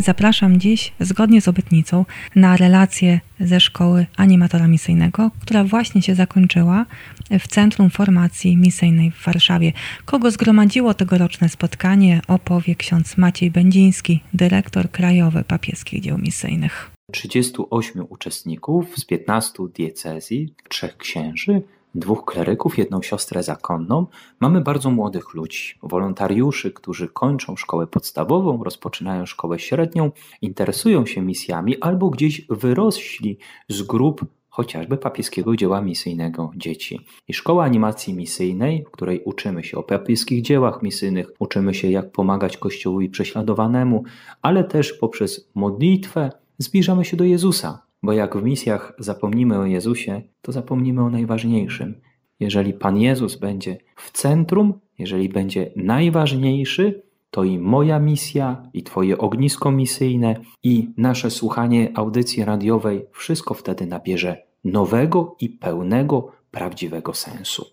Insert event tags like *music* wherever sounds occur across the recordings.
Zapraszam dziś, zgodnie z obietnicą, na relację ze szkoły animatora misyjnego, która właśnie się zakończyła w Centrum Formacji Misyjnej w Warszawie. Kogo zgromadziło tegoroczne spotkanie, opowie ksiądz Maciej Będziński, dyrektor krajowy papieskich dzieł misyjnych. 38 uczestników z 15 diecezji, trzech księży, dwóch kleryków, jedną siostrę zakonną. Mamy bardzo młodych ludzi, wolontariuszy, którzy kończą szkołę podstawową, rozpoczynają szkołę średnią, interesują się misjami albo gdzieś wyrośli z grup chociażby papieskiego dzieła misyjnego dzieci. I szkoła animacji misyjnej, w której uczymy się o papieskich dziełach misyjnych, uczymy się jak pomagać Kościołowi prześladowanemu, ale też poprzez modlitwę zbliżamy się do Jezusa, bo jak w misjach zapomnimy o Jezusie, to zapomnimy o najważniejszym. Jeżeli Pan Jezus będzie w centrum, jeżeli będzie najważniejszy, to i moja misja, i Twoje ognisko misyjne, i nasze słuchanie audycji radiowej, wszystko wtedy nabierze nowego i pełnego, prawdziwego sensu.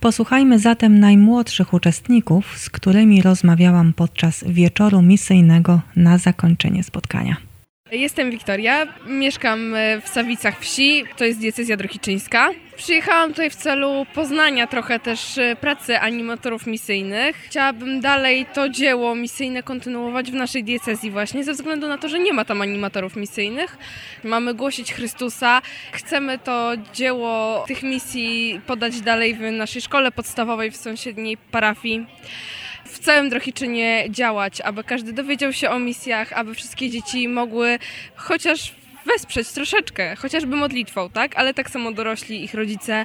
Posłuchajmy zatem najmłodszych uczestników, z którymi rozmawiałam podczas wieczoru misyjnego na zakończenie spotkania. Jestem Wiktoria, mieszkam e, w Sawicach Wsi, to jest diecezja drohiczyńska. Przyjechałam tutaj w celu poznania trochę też e, pracy animatorów misyjnych. Chciałabym dalej to dzieło misyjne kontynuować w naszej diecezji właśnie, ze względu na to, że nie ma tam animatorów misyjnych. Mamy głosić Chrystusa, chcemy to dzieło tych misji podać dalej w naszej szkole podstawowej w sąsiedniej parafii w całym Drohiczynie działać, aby każdy dowiedział się o misjach, aby wszystkie dzieci mogły chociaż wesprzeć troszeczkę, chociażby modlitwą, tak? Ale tak samo dorośli, ich rodzice.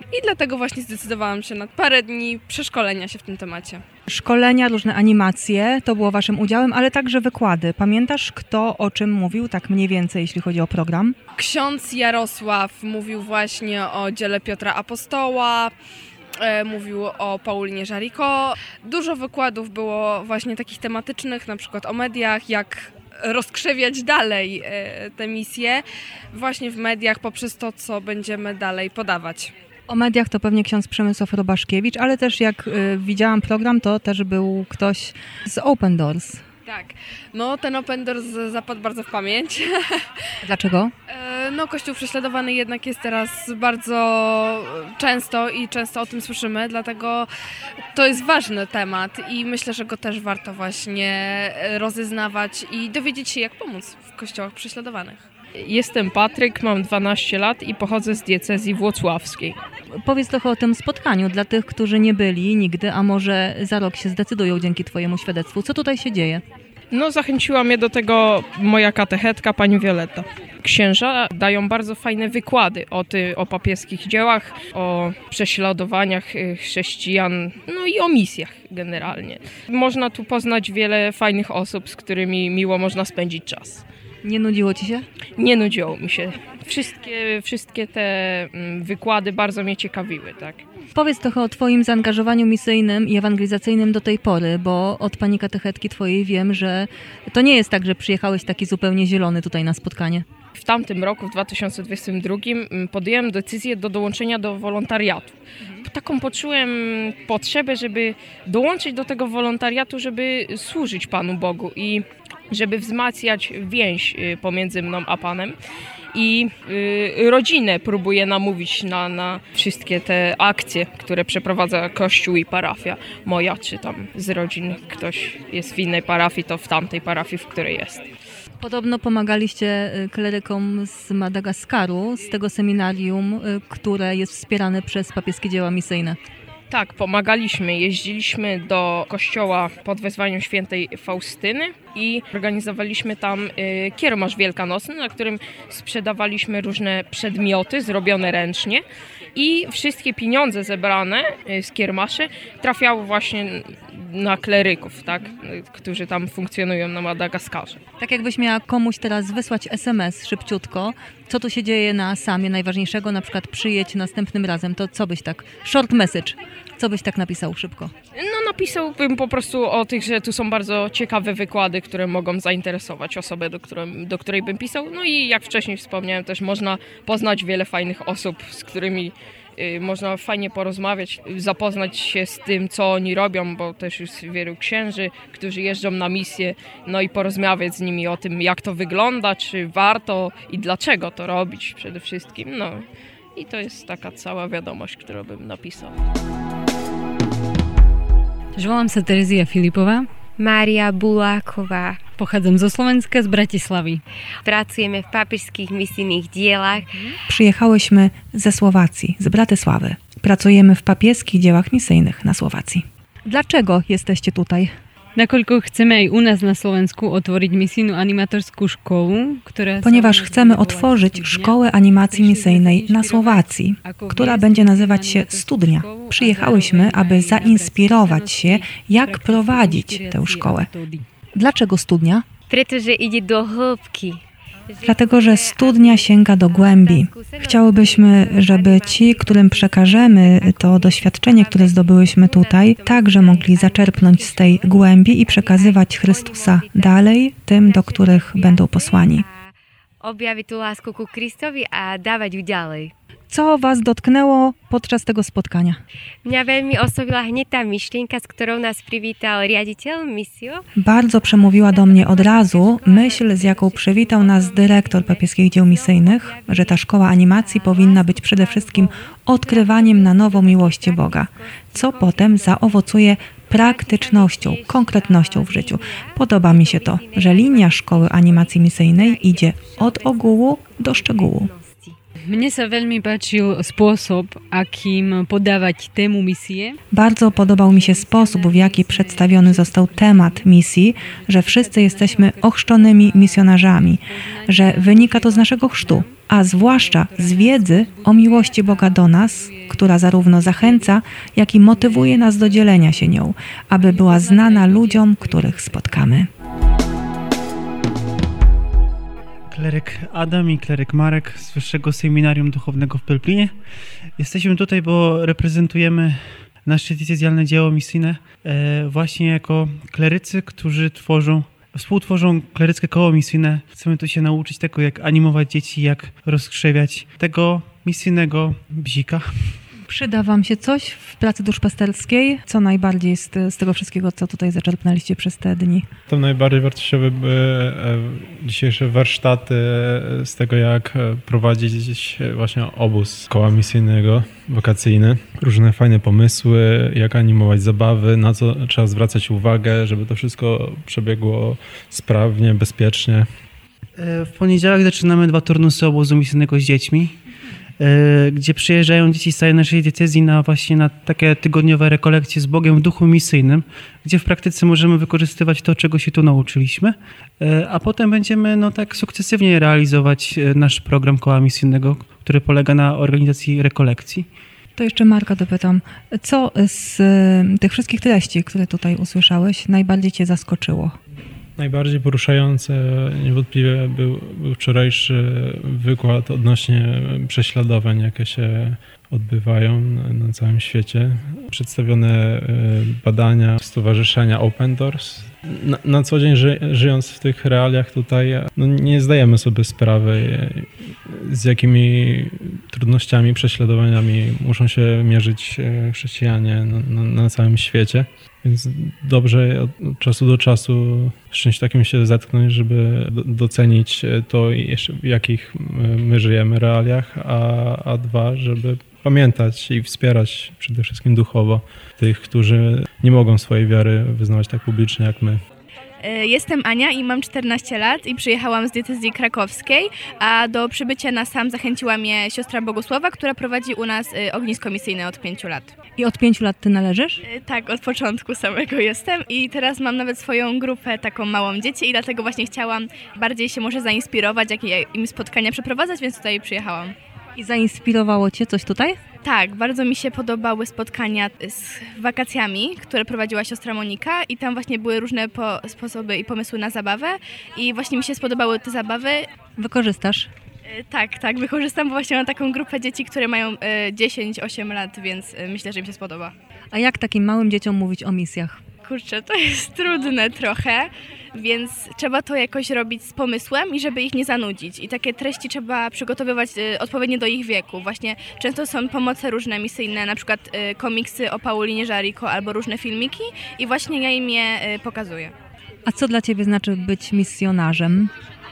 I dlatego właśnie zdecydowałam się na parę dni przeszkolenia się w tym temacie. Szkolenia, różne animacje, to było waszym udziałem, ale także wykłady. Pamiętasz, kto o czym mówił, tak mniej więcej, jeśli chodzi o program? Ksiądz Jarosław mówił właśnie o dziele Piotra Apostoła, mówił o Paulinie Żariko. Dużo wykładów było właśnie takich tematycznych, na przykład o mediach, jak rozkrzewiać dalej e, te misje właśnie w mediach poprzez to, co będziemy dalej podawać. O mediach to pewnie ksiądz Przemysław Robaszkiewicz, ale też jak y, widziałam program, to też był ktoś z Open Doors. Tak, no ten Open Doors zapadł bardzo w pamięć. *laughs* Dlaczego? No kościół prześladowany jednak jest teraz bardzo często i często o tym słyszymy, dlatego to jest ważny temat i myślę, że go też warto właśnie rozeznawać i dowiedzieć się jak pomóc w kościołach prześladowanych. Jestem Patryk, mam 12 lat i pochodzę z diecezji włocławskiej. Powiedz trochę o tym spotkaniu dla tych, którzy nie byli nigdy, a może za rok się zdecydują dzięki Twojemu świadectwu. Co tutaj się dzieje? No, zachęciła mnie do tego moja katechetka, pani Violetta. Księża dają bardzo fajne wykłady o, ty, o papieskich dziełach, o prześladowaniach y, chrześcijan, no i o misjach generalnie. Można tu poznać wiele fajnych osób, z którymi miło można spędzić czas. Nie nudziło Ci się? Nie nudziło mi się. Wszystkie, wszystkie te mm, wykłady bardzo mnie ciekawiły, tak. Powiedz trochę o Twoim zaangażowaniu misyjnym i ewangelizacyjnym do tej pory, bo od pani katechetki Twojej wiem, że to nie jest tak, że przyjechałeś taki zupełnie zielony tutaj na spotkanie. W tamtym roku, w 2022, mm, podjąłem decyzję do dołączenia do wolontariatu. Taką poczułem potrzebę, żeby dołączyć do tego wolontariatu, żeby służyć Panu Bogu i żeby wzmacniać więź y, pomiędzy mną a Panem. I y, rodzinę próbuję namówić na, na wszystkie te akcje, które przeprowadza Kościół i parafia moja, czy tam z rodzin ktoś jest w innej parafii, to w tamtej parafii, w której jest. Podobno pomagaliście y, klerykom z Madagaskaru, z tego seminarium, które jest wspierane przez papieskie dzieła misyjne. Tak, pomagaliśmy. Jeździliśmy do kościoła pod wezwaniem świętej Faustyny i organizowaliśmy tam y, kiermasz wielkanocny, na którym sprzedawaliśmy różne przedmioty zrobione ręcznie i wszystkie pieniądze zebrane y, z kiermaszy trafiały właśnie na kleryków, tak, którzy tam funkcjonują na Madagaskarze. Tak jakbyś miała komuś teraz wysłać SMS szybciutko, co tu się dzieje na samie najważniejszego, na przykład przyjedź następnym razem, to co byś tak, short message, co byś tak napisał szybko? No na napisałbym po prostu o tych, że tu są bardzo ciekawe wykłady, które mogą zainteresować osobę, do, którym, do której bym pisał. No i jak wcześniej wspomniałem, też można poznać wiele fajnych osób, z którymi można fajnie porozmawiać, zapoznać się z tym, co oni robią, bo też jest wielu księży, którzy jeżdżą na misję, no i porozmawiać z nimi o tym, jak to wygląda, czy warto i dlaczego to robić przede wszystkim. No i to jest taka cała wiadomość, którą bym napisał. Volám sa Terezia Filipová, Mária Buláková. Pochádzam zo Slovenska, z Bratislavy. Pracujeme v papežských misijných dielach. Przyjechałyśmy ze Słowacji, z Bratysławy. Pracujemy w papieskich dziełach misyjnych na Słowacji. Dlaczego jesteście tutaj? Nakoľko chceme aj u nás na Slovensku otvoriť misijnú animatorskú školu, ktorá... sa Ponieważ chcemy otworzyć szkołę animacji misyjnej na Słowacji, która będzie nazywać się Studnia. Przyjechałyśmy, aby zainspirować się, jak prowadzić tę szkołę. Dlaczego studnia? Pretože ide do hĺbky. Dlatego, że studnia sięga do głębi. Chciałybyśmy, żeby ci, którym przekażemy to doświadczenie, które zdobyłyśmy tutaj, także mogli zaczerpnąć z tej głębi i przekazywać Chrystusa dalej tym, do których będą posłani. Objaviť tú lásku ku Kristovi a dávať ju ďalej. Co Was dotknęło podczas tego spotkania? Mňa veľmi oslovila hneď tá myšlienka, s ktorou nás privítal riaditeľ misio. Bardzo przemówiła do mnie od razu myśl, z jaką przywitał nas dyrektor papieskich dzieł misyjnych, że ta szkoła animacji powinna być przede wszystkim odkrywaniem na nowo miłości Boga, co potem zaowocuje praktycznością, konkretnością w życiu. Podoba mi się to, że linia szkoły animacji misyjnej idzie od ogółu do szczegółu. Mne sa veľmi páčil spôsob, akým podávať tému misie. Bardzo podobał mi się sposób, w jaki przedstawiony został temat misji, że wszyscy jesteśmy ochrzczonymi misjonarzami, że wynika to z naszego chrztu, a zwłaszcza z wiedzy o miłości Boga do nas, która zarówno zachęca, jak i motywuje nas do dzielenia się nią, aby była znana ludziom, których spotkamy. Kleryk Adam i kleryk Marek z Wyższego Seminarium Duchownego w Pelplinie. Jesteśmy tutaj, bo reprezentujemy nasze diecezjalne dzieło misyjne e, właśnie jako klerycy, którzy tworzą, współtworzą kleryckie koło misyjne. Chcemy tu się nauczyć tego, jak animować dzieci, jak rozkrzewiać tego misyjnego bzika. Przyda Wam się coś w pracy duszpasterskiej? Co najbardziej z, z tego wszystkiego, co tutaj zaczerpnęliście przez te dni? To najbardziej wartościowe były e, dzisiejsze warsztaty e, z tego, jak e, prowadzić właśnie obóz koła misyjnego, wakacyjny. Różne fajne pomysły, jak animować zabawy, na co trzeba zwracać uwagę, żeby to wszystko przebiegło sprawnie, bezpiecznie. W poniedziałek zaczynamy dwa turnusy obozu misyjnego z dziećmi, gdzie przyjeżdżają dzieci z całej naszej diecezji na właśnie na takie tygodniowe rekolekcje z Bogiem w duchu misyjnym, gdzie w praktyce możemy wykorzystywać to, czego się tu nauczyliśmy, E, a potem będziemy no tak sukcesywnie realizować e, nasz program koła misyjnego, który polega na organizacji rekolekcji. To jeszcze Marka dopytam, co z tych wszystkich treści, które tutaj usłyszałeś, najbardziej Cię zaskoczyło? Najbardziej poruszające niewątpliwie był, był wczorajszy wykład odnośnie prześladowań, jakie się odbywają na, całym świecie. Przedstawione e, badania Stowarzyszenia Open Doors. Na, na co dzień ży, żyjąc w tych realiach tutaj, no nie zdajemy sobie sprawy, e, z jakimi trudnościami, prześladowaniami muszą się mierzyć e, chrześcijanie na, na, na całym świecie. Więc dobrze od czasu do czasu z takim się zetknąć, żeby do- docenić to, w jakich my żyjemy realiach, a, a dwa, żeby pamiętać i wspierać przede wszystkim duchowo tych, którzy nie mogą swojej wiary wyznawać tak publicznie jak my. E, Jestem Ania i mam 14 lat i przyjechałam z diecezji krakowskiej, a do przybycia na sam zachęciła mnie siostra Bogusława, która prowadzi u nas e, ognisko misyjne od 5 lat. I od pięciu lat Ty należysz? E, Tak, od początku samego jestem i teraz mam nawet swoją grupę taką małą dzieci i dlatego właśnie chciałam bardziej się może zainspirować, jakie im spotkania przeprowadzać, więc tutaj przyjechałam. I zainspirowało Cię coś tutaj? Tak, bardzo mi się podobały spotkania z wakacjami, które prowadziła siostra Monika i tam właśnie były różne po, sposoby i pomysły na zabawę i właśnie mi się spodobały te zabawy. Wykorzystasz? E, Tak, tak, wykorzystam bo właśnie na taką grupę dzieci, które mają e, 10-8 lat, więc e, myślę, że im się spodoba. A jak takim małym dzieciom mówić o misjach? Kurczę, to jest trudne trochę, więc trzeba to jakoś robić z pomysłem i żeby ich nie zanudzić. I takie treści trzeba przygotowywać e, odpowiednio do ich wieku. Właśnie często są pomoce różne misyjne, na przykład e, komiksy o Paulinie Żariko albo różne filmiki i właśnie ja im je e, pokazuję. A co dla ciebie znaczy być misjonarzem?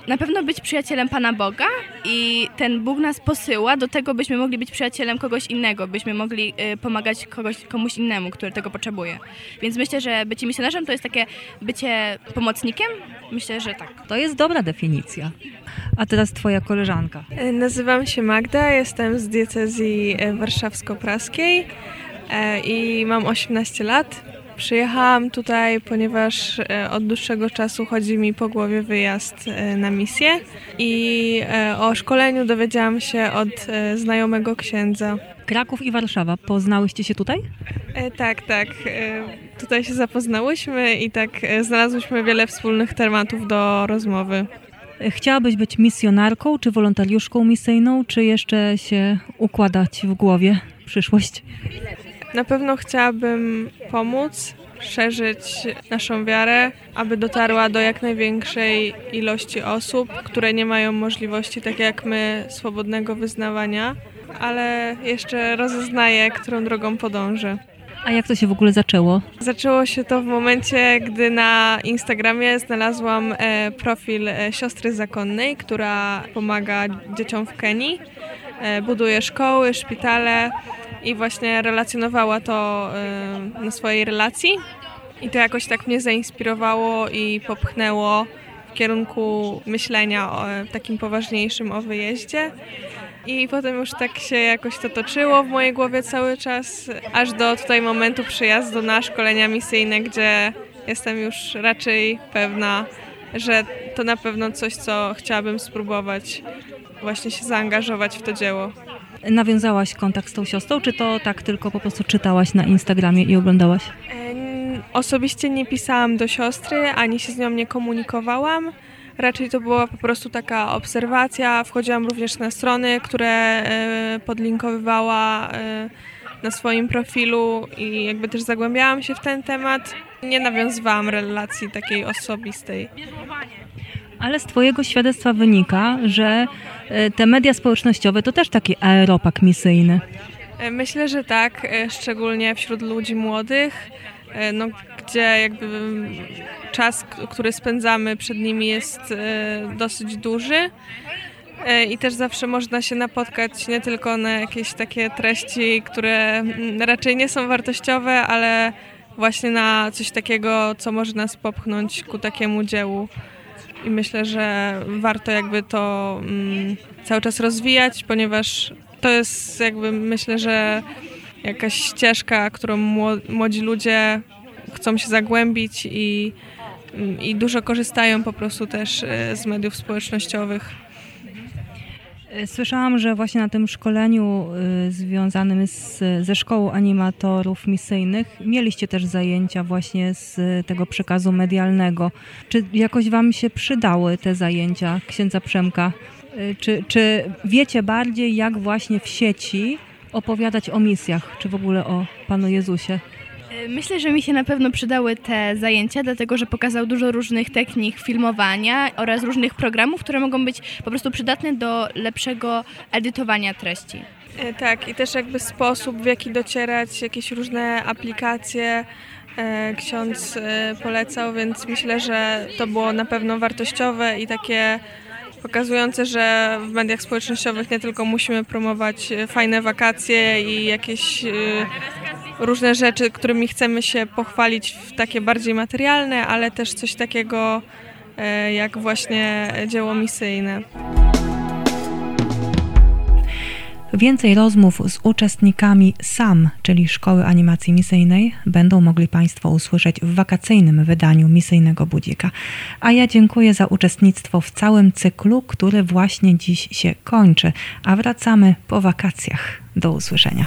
Na pewno być przyjacielem Pana Boga i ten Bóg nas posyła do tego, byśmy mogli być przyjacielem kogoś innego, byśmy mogli y, pomagać kogoś, komuś innemu, który tego potrzebuje. Więc myślę, że bycie misjonarzem to jest takie bycie pomocnikiem. Myślę, że tak. To jest dobra definicja. A teraz twoja koleżanka. E, Nazywam się Magda, jestem z diecezji e, warszawsko-praskiej e, i mam 18 lat. Przyjechałam tutaj, ponieważ e, od dłuższego czasu chodzi mi po głowie wyjazd e, na misję i e, o szkoleniu dowiedziałam się od znajomego księdza. Kraków i Warszawa. Poznałyście się tutaj? E, Tak, tak. e, Tutaj się zapoznałyśmy i tak znalazłyśmy wiele wspólnych tematów do rozmowy. Chciałabyś być misjonarką, czy wolontariuszką misyjną, czy jeszcze się układać w głowie przyszłość? Na pewno chciałabym pomóc, szerzyć naszą wiarę, aby dotarła do jak największej ilości osób, które nie mają możliwości, tak jak my, swobodnego wyznawania, ale jeszcze rozeznaję, którą drogą podążę. A jak to się w ogóle zaczęło? Zaczęło się to w momencie, gdy na Instagramie znalazłam e, profil e, siostry zakonnej, która pomaga dzieciom w Kenii. E, buduje szkoły, szpitale i właśnie relacjonowała to na swojej relacji. I to jakoś tak mnie zainspirowało i popchnęło w kierunku myślenia o takim poważniejszym o wyjeździe. I potem już tak się jakoś to toczyło w mojej głowie cały czas, aż do tutaj momentu przyjazdu na szkolenia misyjne, gdzie jestem już raczej pewna, że to na pewno coś, co chciałabym spróbować, właśnie się zaangażować w to dzieło. Nawiązałaś kontakt z tą siostrą, czy to tak tylko po prostu czytałaś na Instagramie i oglądałaś? Osobiście nie pisałam do siostry, ani się z nią nie komunikowałam. Raczej to była po prostu taka obserwacja. Wchodziłam również na strony, które e, podlinkowywała e, na swoim profilu i jakby też zagłębiałam się w ten temat. Nie nawiązywałam relacji takiej osobistej. Ale z Twojego świadectwa wynika, że te media społecznościowe to też taki aeropak misyjny. E, Myślę, że tak, e, szczególnie wśród ludzi młodych, e, no, gdzie jakby mm, czas, który spędzamy przed nimi jest e, dosyć duży. E, I też zawsze można się napotkać nie tylko na jakieś takie treści, które mm, raczej nie są wartościowe, ale właśnie na coś takiego, co może nas popchnąć ku takiemu dziełu. I myślę, że warto jakby to mm, cały czas rozwijać, ponieważ to jest jakby myślę, że jakaś ścieżka, którą mło- młodzi ludzie chcą się zagłębić i, mm, i dużo korzystają po prostu też e, z mediów społecznościowych. E, Słyszałam, że właśnie na tym szkoleniu y, związanym z, ze szkołą animatorów misyjnych mieliście też zajęcia właśnie z tego przekazu medialnego. Czy jakoś Wam się przydały te zajęcia księdza Przemka? Y, Czy, czy wiecie bardziej, jak właśnie w sieci opowiadać o misjach, czy w ogóle o Panu Jezusie? E, Myślę, że mi się na pewno przydały te zajęcia, dlatego że pokazał dużo różnych technik filmowania oraz różnych programów, które mogą być po prostu przydatne do lepszego edytowania treści. E, Tak, i też jakby sposób, w jaki docierać, jakieś różne aplikacje e, ksiądz polecał, więc myślę, że to było na pewno wartościowe i takie pokazujące, że w mediach społecznościowych nie tylko musimy promować fajne wakacje i jakieś różne rzeczy, którymi chcemy się pochwalić w takie bardziej materialne, ale też coś takiego e, jak właśnie dzieło misyjne. Więcej rozmów z uczestnikami SAM, czyli Szkoły Animacji Misyjnej, będą mogli Państwo usłyszeć w wakacyjnym wydaniu Misyjnego Budzika. A ja dziękuję za uczestnictwo w całym cyklu, który właśnie dziś się kończy, a wracamy po wakacjach. Do usłyszenia.